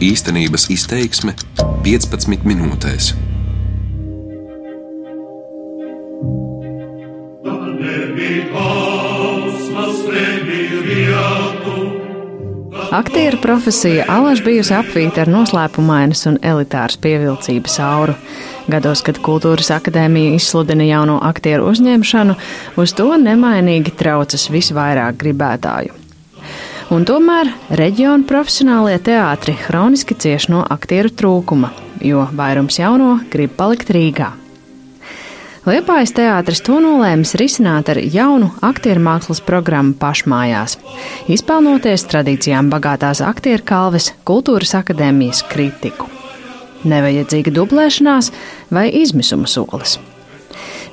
Īstenības izteiksme 15 minūtēs. Aktieru profesija alaž bijusi apvīta ar noslēpumainas un elitāras pievilcības auru. Gados, kad Kultūras akadēmija izsludina jauno aktieru uzņemšanu, uz to nemainīgi traucas visvairāk gribētāju. Un tomēr reģionu profesionālie teātri hroniski cieš no aktieru trūkuma, jo vairums jauno grib palikt Rīgā. Liepājas teātris to nolēmis risināt ar jaunu aktieru mākslas programmu pašmājās, izpelnoties tradīcijām bagātās aktieru kalves Kultūras akadēmijas kritiku. Nevajadzīga dublēšanās vai izmisuma solis.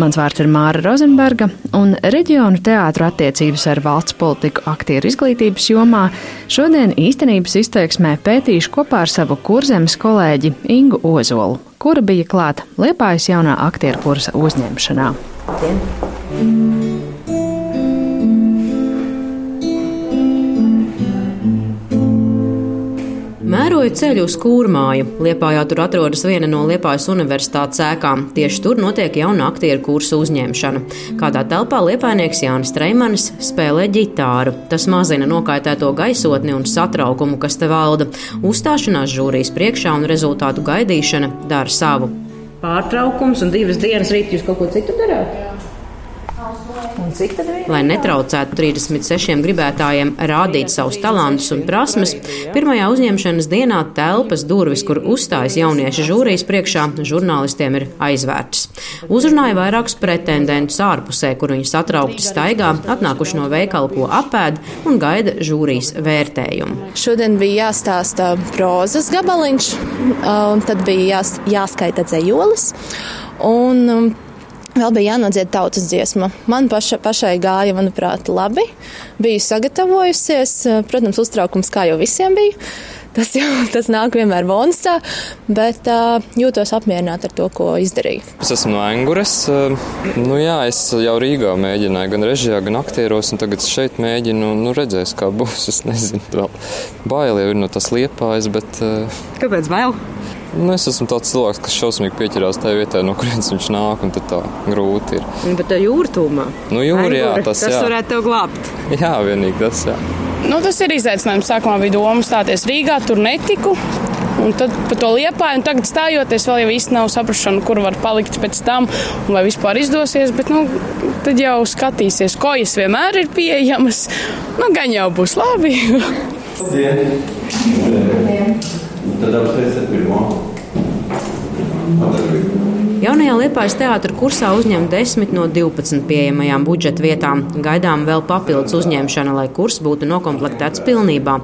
Mans vārds ir Māra Rozenberga, un reģionu teātru attiecības ar valsts politiku aktieru izglītības jomā šodien īstenības izteiksmē pētīšu kopā ar savu kurzemes kolēģi Ingu Ozolu, kura bija klāta Liepājas jaunā aktieru kursa uzņemšanā. Dien. Mēroju ceļu uz Kūrmāju. Liepājā tur atrodas viena no Liepājas universitātes ēkām. Tieši tur notiek jauna aktieru kursa uzņemšana. Kādā telpā liepainieks Jānis Treimanis spēlē ģitāru. Tas mazina nokaitēto gaisotni un satraukumu, kas te valda. Uzstāšanās žūrijas priekšā un rezultātu gaidīšana dara savu. Pārtraukums un divas dienas rīt jūs kaut ko citu darāt? Lai netraucētu 36 gribētājiem rādīt savus talantus un prasmes, pirmajā uzņemšanas dienā telpas durvis, kur uzstājas jaunieši žūrijas priekšā, žurnālistiem ir aizvērtas. Uzrunāja vairākus pretendentus ārpusē, kur viņi satraukti staigā, atnākuši no veikala, ko apēd un gaida žūrijas vērtējumu. Šodien bija jāstāsta prozas gabaliņš, un tad bija jās, jāskaita dzējolis. Un um, Vēl bija jānodzied tautas dziesma. Man paša, pašai gāja, manuprāt, labi. Biju sagatavojusies, protams, uztraukums kā jau visiem bija. Tas jau tas nāk vienmēr bonusā, bet uh, jūtos apmierināta ar to, ko izdarīju. Es esmu no Angures. Nu, jā, es jau Rīgā mēģināju, gan režijā, gan aktieros, un tagad šeit mēģinu. Nu, redzēs, kā būs. Es nezinu, vēl bail jau ir no tas liepājas, bet. Uh... Kāpēc bail? Nu, es esmu tāds cilvēks, kas šausmīgi pieķerās tajā vietā, no kurienes viņš nāk, un tā grūti ir. Nu, bet tā jūra tūmā. Nu, jūra, jā, tas, tas jā. varētu tev glābt. Jā, vienīgi tas, jā. Nu, tas ir izaicinājums. Sākumā bija doma stāties Rīgā, tur netiku. Un tad par to liepāju, un tagad stājoties, vēl jau īsti nav saprašana, kur var palikt pēc tam, un vai vispār izdosies. Bet, nu, tad jau skatīsies, ko es vienmēr ir pieejamas. Nu, gan jau būs labi. Tad apsveicam pirmo. Jaunajā Liepājas teātra kursā uzņem 10 no 12 pieejamajām budžeta vietām. Gaidām vēl papildus uzņemšana, lai kurs būtu nokomplektēts pilnībā.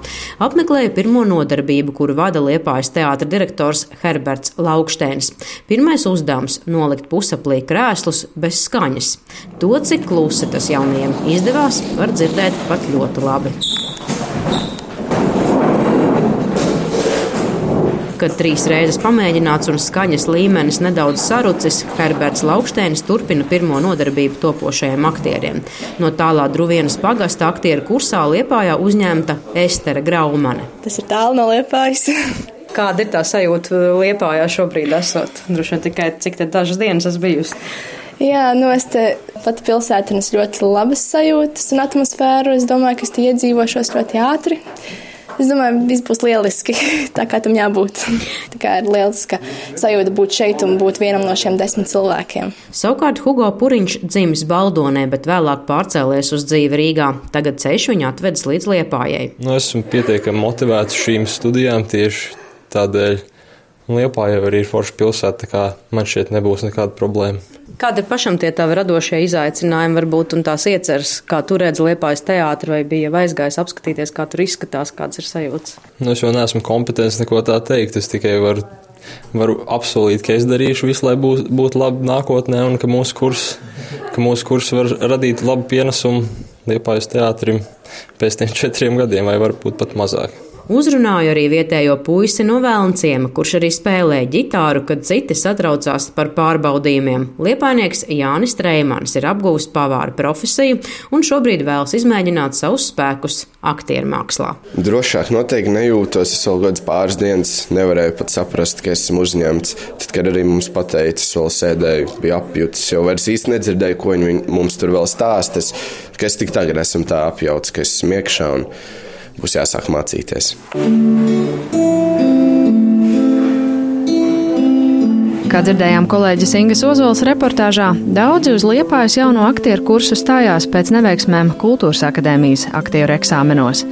Apmeklēja pirmo nodarbību, kuru vada Liepājas teātra direktors Herberts Laukštēns. Pirmais uzdevums - nolikt pusaplī krēslus bez skaņas. To, cik klusi tas jaunajiem izdevās, var dzirdēt pat ļoti labi. Kad trīs reizes pamēģināts un skaņas līmenis nedaudz sarucis, Herberts Laukštēns turpina pirmo nodarbību topošajiem aktieriem. No tālā Druvienas pagasta aktieru kursā Liepājā uzņemta Estere Graumane. Tas ir tālu no Liepājas. Kāda ir tā sajūta Liepājā šobrīd esot? Droši vien tikai cik te dažas dienas esmu bijusi. Jā, nu es te pati pilsētā nes ļoti labas sajūtas un atmosfēru. Es domāju, ka es te iedzīvošos ļoti ātri. Es domāju, viss būs lieliski, tā kā tam jābūt. Tā kā ir lieliska sajūta būt šeit un būt vienam no šiem desmit cilvēkiem. Savukārt Hugo Puriņš dzimis Baldonē, bet vēlāk pārcēlies uz dzīvi Rīgā. Tagad ceļš viņu atvedis līdz Liepājai. Nu, esmu pietiekami motivēts šīm studijām tieši tādēļ. Liepāja arī ir forša pilsēta, tā kā man šeit nebūs nekāda problēma. Kādi ir pašam tie tavi radošie izaicinājumi, varbūt, un tās ieceres, kā tu redzi Liepājas teātri, vai bija aizgājis apskatīties, kā tur izskatās, kāds ir sajūts? Nu, es jau neesmu kompetents neko tā teikt, es tikai varu, varu apsolīt, ka es darīšu visu, lai būtu būt labi nākotnē, un ka mūsu kurs, ka mūsu kurs var radīt labu pienesumu Liepājas teātrim pēc tiem četriem gadiem, vai varbūt pat mazāk. Uzrunāju arī vietējo puisi no Vēlnciema, kurš arī spēlē ģitāru, kad citi satraucās par pārbaudījumiem. Liepainieks Jānis Treimans ir apgūst pavāra profesiju un šobrīd vēlas izmēģināt savus spēkus aktieru mākslā. Drošāk noteikti nejūtos. Es vēl kādas pāris dienas nevarēju pat saprast, ka esmu uzņemts. Tad, kad arī mums pateica, es vēl sēdēju, biju apjutis, jau vairs īsti nedzirdēju, ko viņi mums tur vēl stāstas. Ka es tik tagad esmu tā apjauts, ka esmu iekšā un būs jāsāk mācīties. Kā dzirdējām kolēģis Ingas Ozols reportāžā, daudzi uz Liepājas jauno aktieru kursu stājās pēc neveiksmēm Kultūras akadēmijas aktieru eksāmenos.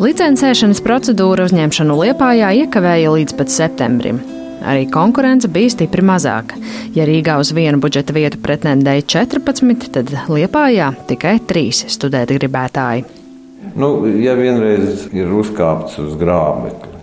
Licencēšanas procedūra uzņemšanu Liepājā iekavēja līdz pat septembrim. Arī konkurence bija stipri mazāka. Ja Rīgā uz vienu budžeta vietu pretendēja 14, tad Liepājā tikai 3 studēt gribētāji. Nu, ja vienreiz ir uzkāpts uz grābekļa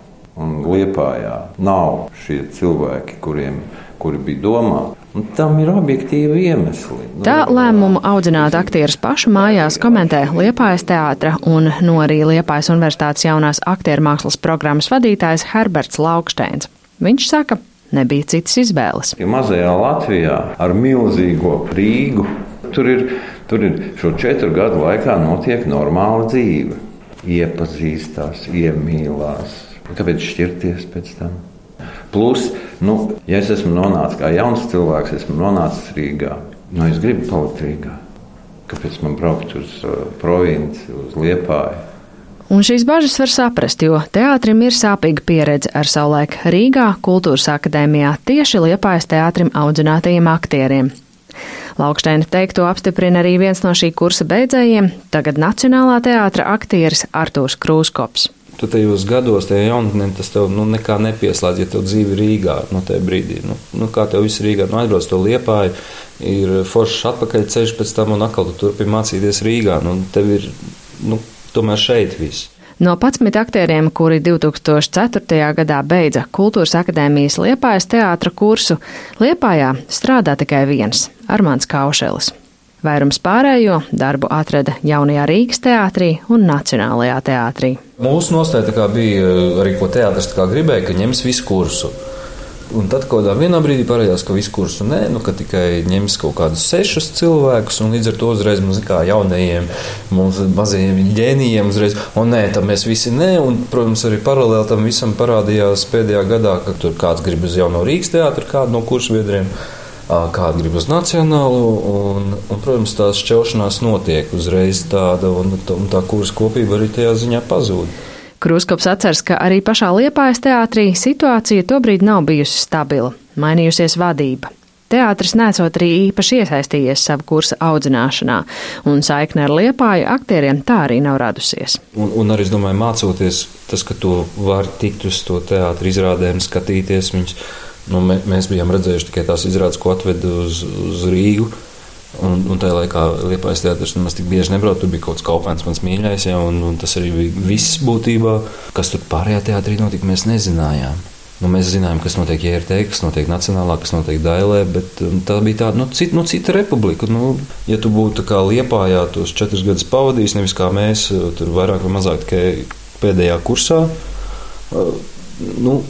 un liepājā nav šie cilvēki, kuriem kuri bija domāti. Un tam ir objektīvi iemesli. Tā lēmumu audzināt aktierus pašu mājās komentē Liepājas teātra un no arī Liepājas Universitātes jaunās aktieru mākslas programmas vadītājs Herberts Lauksteins. Viņš saka, nebija citas izvēles. Ja mazajā Latvijā ar milzīgo Rīgu tur ir Tur ir šo četru gadu laikā notiek normāla dzīve. Iepazīstās, iemīlās. Kāpēc šķirties pēc tam? Plus, nu, ja es esmu nonācis kā jauns cilvēks, esmu nonācis Rīgā, nu, es gribu palikt Rīgā. Kāpēc man braukt uz uh, provinci, uz Liepāju? Un šīs bažas var saprast, jo teātrim ir sāpīga pieredze ar savulaik Rīgā, Kultūras akadēmijā, tieši Liepājas teātrim audzinātajiem aktieriem. Laukšteina teikto apstiprina arī viens no šī kursa beidzējiem, tagad Nacionālā teātra aktieris Artūrs Krūskops. Tu tajos gados, tajā jaunatnē, tas tev nu, nekā nepieslēdz, ja tev dzīve Rīgā no nu, tajā brīdī. Nu, nu, kā tev viss Rīgā nu, aizbrauc to liepāju, ir foršs atpakaļ ceļš pēc tam un atkal tu turpini mācīties Rīgā. Nu, tev ir nu, tomēr šeit viss. No 11 aktieriem, kuri 2004. gadā beidza Kultūras akadēmijas Liepājas teātra kursu, Liepājā strādā tikai viens - Armāns Kaušelis. Vairums pārējo darbu atrada jaunajā Rīgas teātrī un Nacionālajā teātrī. Mūsu nostāja bija arī, ko teātris gribēja, ka ņems visu kursu. Un tad kaut kādā vienā brīdī parādījās, ka visu kursu nē, nu, ka tikai ņems kaut kādus sešus cilvēkus, un līdz ar to uzreiz mums kā jaunajiem, mums mazajiem ģēnijiem uzreiz, un nē, tam mēs visi nē, un, protams, arī paralēli tam visam parādījās pēdējā gadā, ka tur kāds grib uz jauno Rīgas teātru, kādu no kursu biedriem kāda grib uz nacionālo, un, un protams, tās šķelšanās notiek uzreiz tāda, un, un tā kursa kopība arī tajā ziņā pazūd. Kruskops atceras, ka arī pašā Liepājas teātrī situācija tobrīd nav bijusi stabila, mainījusies vadība. Teātris nesot arī īpaši iesaistījies savu kursu audzināšanā, un saikne ar liepāju aktieriem tā arī nav radusies. Un, un arī, es domāju, mācoties, tas, ka tu vari tikt uz to teātris izrādēm, skatīties viņus. Nu, mē, mēs bijām redzējuši tikai tās izrādes, ko atveda uz, uz Rīgu. Un, un tajā laikā Liepājas teātris nemaz tik bieži nebrauc. Tur bija kaut kāds kaupēns, mans mīļākais, ja, un, un tas arī bija viss būtībā. Kas tur pārējā teātrī notika, mēs nezinājām. Nu, mēs zinājām, kas notiek JRT, kas notiek Nacionālā, kas notiek Dailē, bet um, tā bija tāda nu, cita, nu, cita republika. Nu, ja tu būtu kā Liepājā tos četrus gadus pavadījis, nevis kā mēs, uh, tur vairāk vai mazāk tikai pēdējā kursā, uh, nu,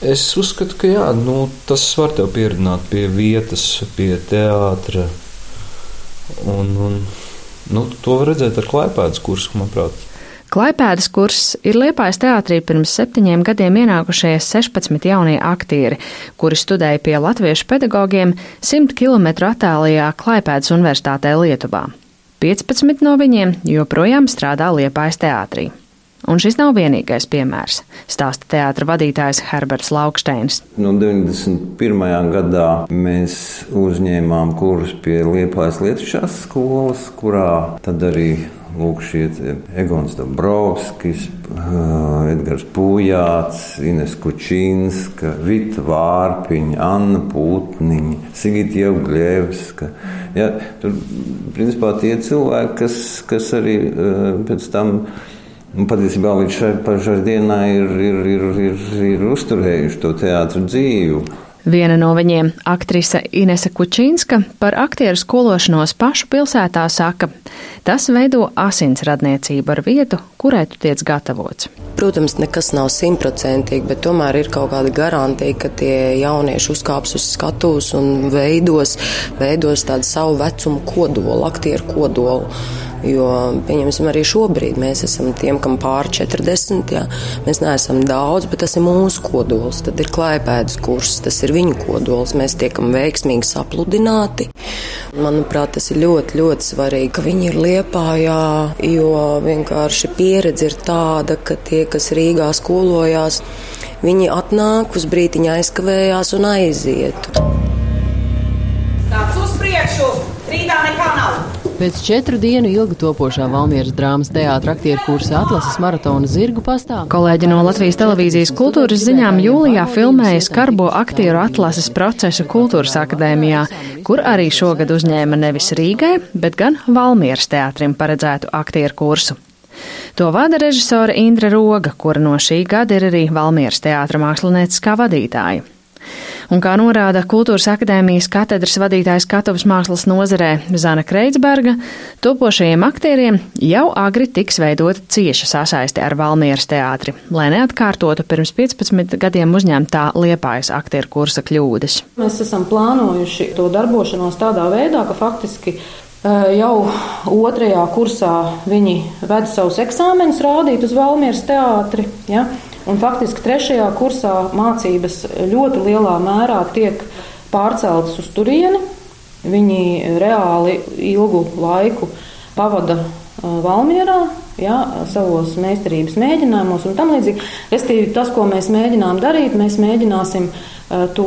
es uzskatu, ka jā, nu, tas var tev pieredzināt pie vietas, pie teātra. Un, un, nu, to var redzēt ar klipēdas kursu, manuprāt. Klaipēdas kurs ir Liepājas teātrī pirms septiņiem gadiem ienākušie 16 jaunie aktieri, kuri studēja pie latviešu pedagogiem 100 km attālajā Klaipēdas universitātē Lietuvā. 15 no viņiem joprojām strādā Liepājas teātrī. Un šis nav vienīgais piemērs, stāsta teātra vadītājs Herberts Lauksteins. No 91. gadā mēs uzņēmām kursus pie Liepājas Lietušās skolas, kurā tad arī Lūk, šie Egons Dabrovskis, Edgars Pujāts, Ines Kučinska, Vita Vārpiņa, Anna Putniņa, Sigita Jevgļevska. Ja, tur, principā, tie cilvēki, kas, kas arī pēc tam Un patiesībā līdz šai pašai dienai ir, ir, ir, ir, ir uzturējuši to teātru dzīvi. Viena no viņiem, aktrise Inese Kučinska, par aktieru skološanos pašu pilsētā saka, tas veido asins radniecību ar vietu, kurai tu tiec gatavots. Protams, nekas nav simtprocentīgi, bet tomēr ir kaut kāda garantija, ka tie jaunieši uzkāps uz skatuves un veidos, veidos tādu savu vecumu kodolu, aktieru kodolu. Jo, pieņemsim, arī šobrīd mēs esam tiem, kam pār 40. Jā. Mēs neesam daudz, bet tas ir mūsu kodols. Tad ir klaipēdas kurs, tas ir viņu kodols. Mēs tiekam veiksmīgi sapludināti. Manuprāt, tas ir ļoti, ļoti svarīgi, ka viņi ir liepājā, jo vienkārši pieredze ir tāda, ka tie, kas Rīgā skolojās, viņi atnāk uz brītiņu aizkavējās un aiziet. Pēc četru dienu ilgi topošā Valmieras drāmas teātra aktieru kursa atlases maratona zirgu pastāv. Kolēģi no Latvijas televīzijas kultūras ziņām jūlijā filmēja skarbo aktieru atlases procesu Kultūras akadēmijā, kur arī šogad uzņēma nevis Rīgai, bet gan Valmieras teātrim paredzētu aktieru kursu. To vada režisore Indra Roga, kura no šī gada ir arī Valmieras teātra mākslinieckā vadītāja. Un kā norāda Kultūras akadēmijas katedras vadītājs Katavas mākslas nozarē Zana Kreitsberga, topošajiem aktieriem jau agri tiks veidota cieša sasaiste ar Valmieras teātri, lai neatkārtotu pirms 15 gadiem uzņemtā liepājas aktieru kursa kļūdas. Mēs esam plānojuši to darbošanos tādā veidā, ka faktiski jau otrajā kursā viņi ved savus eksāmenus rādīt uz Valmieras teātri. Ja? Un faktiski trešajā kursā mācības ļoti lielā mērā tiek pārceltas uz turieni. Viņi reāli ilgu laiku pavada Valmjerā, ja, savos meistarības mēģinājumos un tam līdzīgi. Restīvi, tas, ko mēs mēģinām darīt, mēs mēģināsim to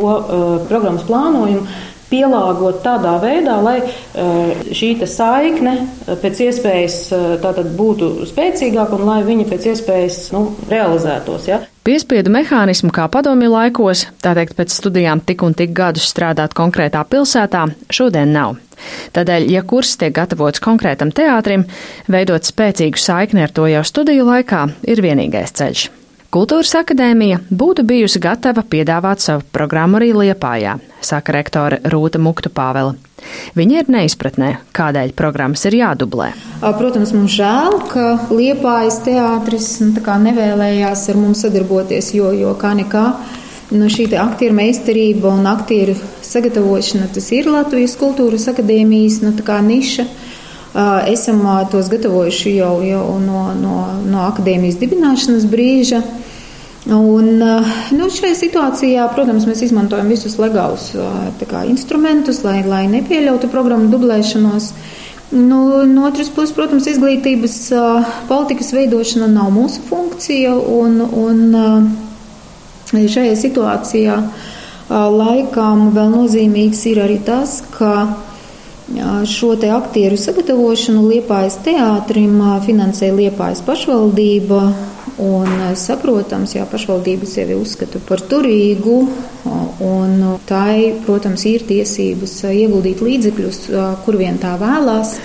programmas plānojumu pielāgot tādā veidā, lai eh, šī saikne eh, pēc iespējas eh, būtu spēcīgāka un lai viņa pēc iespējas nu, realizētos. Ja? Piespiedu mehānismu kā padomju laikos, tā teikt, pēc studijām tik un tik gadus strādāt konkrētā pilsētā, šodien nav. Tādēļ, ja kurs tiek gatavots konkrētam teātrim, veidot spēcīgu saikni ar to jau studiju laikā ir vienīgais ceļš. Kultūras akadēmija būtu bijusi gatava piedāvāt savu programmu arī Liepājā, saka rektore Rūta Muktu Pāvela. Viņa ir neizpratnē, kādēļ programmas ir jādublē. Protams, mums žēl, ka Liepājas teātris nu, nevēlējās ar mums sadarboties, jo, jo kā nekā. Nu, šī aktieru meistarība un aktieru sagatavošana, tas ir Latvijas kultūras akadēmijas nu, niša. Esam tos gatavojuši jau, jau no, no, no akadēmijas dibināšanas brīža. Un, nu, šajā situācijā, protams, mēs izmantojam visus legālus kā, instrumentus, lai, lai nepieļautu programmu dublēšanos. Nu, no otras puses, protams, izglītības politikas veidošana nav mūsu funkcija, un, un šajā situācijā laikam vēl nozīmīgs ir arī tas, ka Šo te aktieru sagatavošanu Liepājas teātrim finansē Liepājas pašvaldība. Un, saprotams, jā, pašvaldība sevi uzskata par turīgu, un tai, protams, ir tiesības ieguldīt līdzekļus, kur vien tā vēlās.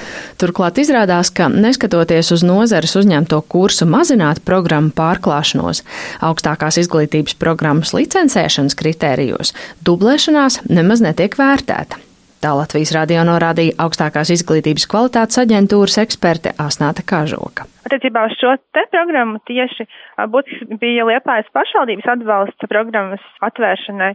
Turklāt izrādās, ka neskatoties uz nozares uzņemto kursu mazināt programmu pārklāšanos, augstākās izglītības programmas licencēšanas kritērijos, dublēšanās nemaz netiek vērtēta. Tā Latvijas radio norādīja augstākās izglītības kvalitātes aģentūras eksperte Asnāta Kažoka. Attiecībā uz šo te programmu tieši būtiski bija Liepājas pašvaldības atbalsts programmas atvēršanai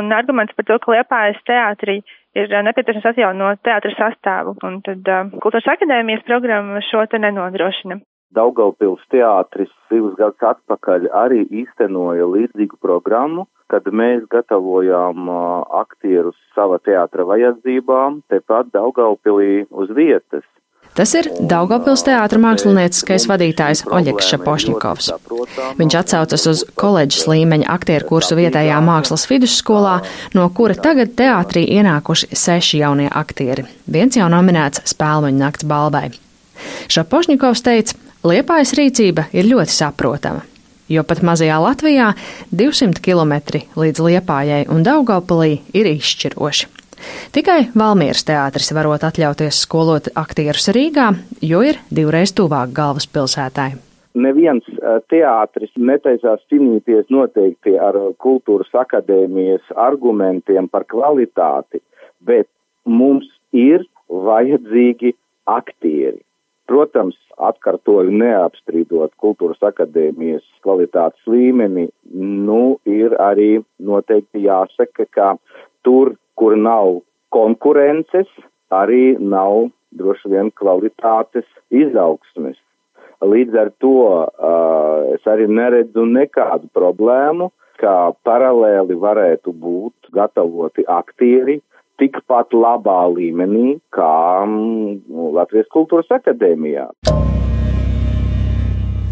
un arguments par to, ka Liepājas teātrī ir nepieciešams atjaunot teātra sastāvu, un tad uh, kultūras akadēmijas programma šo te nenodrošina. Daugaupils teātris divus gadus atpakaļ arī īstenoja līdzīgu programmu, kad mēs gatavojām aktierus sava teātra vajadzībām, tepat Daugaupilī uz vietas. Tas ir Daugopils teātra mākslinieckais vadītājs Oļegs Šapošņikovs. Viņš atsaucas uz koledžas līmeņa aktieru kursu vietējā mākslas vidusskolā, no kura tagad teātrī ienākuši seši jaunie aktieri. Viens jau nominēts Spēlmeņa nakts balvai. Šapošņikovs teica, Liepājas rīcība ir ļoti saprotama jo pat mazajā Latvijā 200 km līdz Liepājai un Daugopilī ir izšķiroši. Tikai Valmieras teātris varot atļauties skolot aktierus Rīgā, jo ir divreiz tuvāk galvaspilsētai. neviens teātris netaisās cīnīties noteikti ar kultūras akadēmijas argumentiem par kvalitāti, bet mums ir vajadzīgi aktieri. Protams, atkārtoju neapstrīdot kultūras akadēmijas kvalitātes līmeni, nu, ir arī noteikti jāsaka, ka tur, kur nav konkurences, arī nav droši vien kvalitātes izaugsmes. Līdz ar to uh, es arī neredzu nekādu problēmu, kā paralēli varētu būt gatavoti aktieri tikpat labā līmenī kā mm, Latvijas kultūras akadēmijā.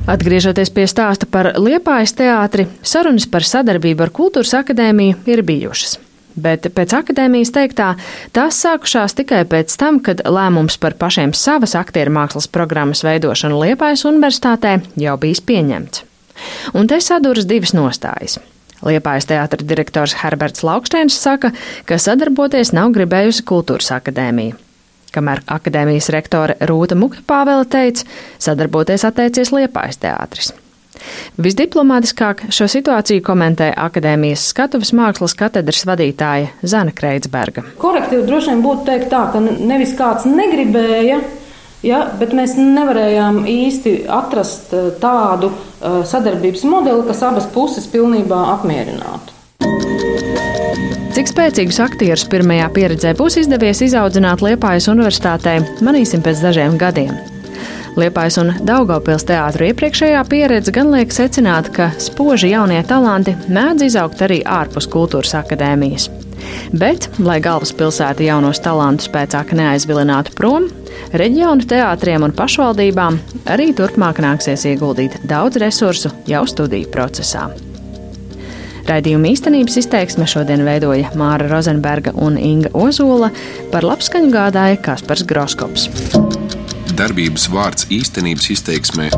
Atgriežoties pie stāsta par Liepājas teātri, sarunas par sadarbību ar Kultūras akadēmiju ir bijušas. Bet pēc akadēmijas teiktā, tās sākušās tikai pēc tam, kad lēmums par pašiem savas aktieru mākslas programmas veidošanu Liepājas universitātē jau bijis pieņemts. Un te saduras divas nostājas. Liepājas teātra direktors Herberts Laukštēns saka, ka sadarboties nav gribējusi Kultūras akadēmija. Kamēr akadēmijas rektore Rūta Mukpāvela teica, sadarboties atteicies Liepājas teātris. Visdiplomātiskāk šo situāciju komentē Akadēmijas skatuves mākslas katedras vadītāja Zana Kreitsberga. Korektīvi droši vien būtu teikt tā, ka nevis kāds negribēja. Ja, bet mēs nevarējām īsti atrast eh, tādu uh, sadarbības modeli, kas abas puses pilnībā apmierinātu. Cik spēcīgus aktierus pirmajā pieredzē būs izdevies izaudzināt Liepājas universitātē, manīsim pēc dažiem gadiem. Liepājas un Daugavpils teātru iepriekšējā pieredze gan liek secināt, ka spoži jaunie talanti mēdz izaugt arī ārpus kultūras akadēmijas. Bet, lai galvaspilsēta jaunos talantus pēcāk neaizvilinātu prom, reģionu teātriem un pašvaldībām arī turpmāk nāksies ieguldīt daudz resursu jau studiju procesā. Raidījuma īstenības izteiksme šodien veidoja Māra Rozenberga un Inga Ozola, par labskaņu gādāja Kaspars Groskops. Darbības vārds īstenības izteiksmē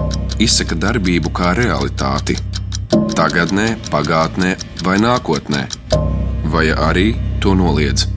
izsaka darbību kā realitāti. Tagatnē, pagātnē vai nākotnē, vai arī to noliedz.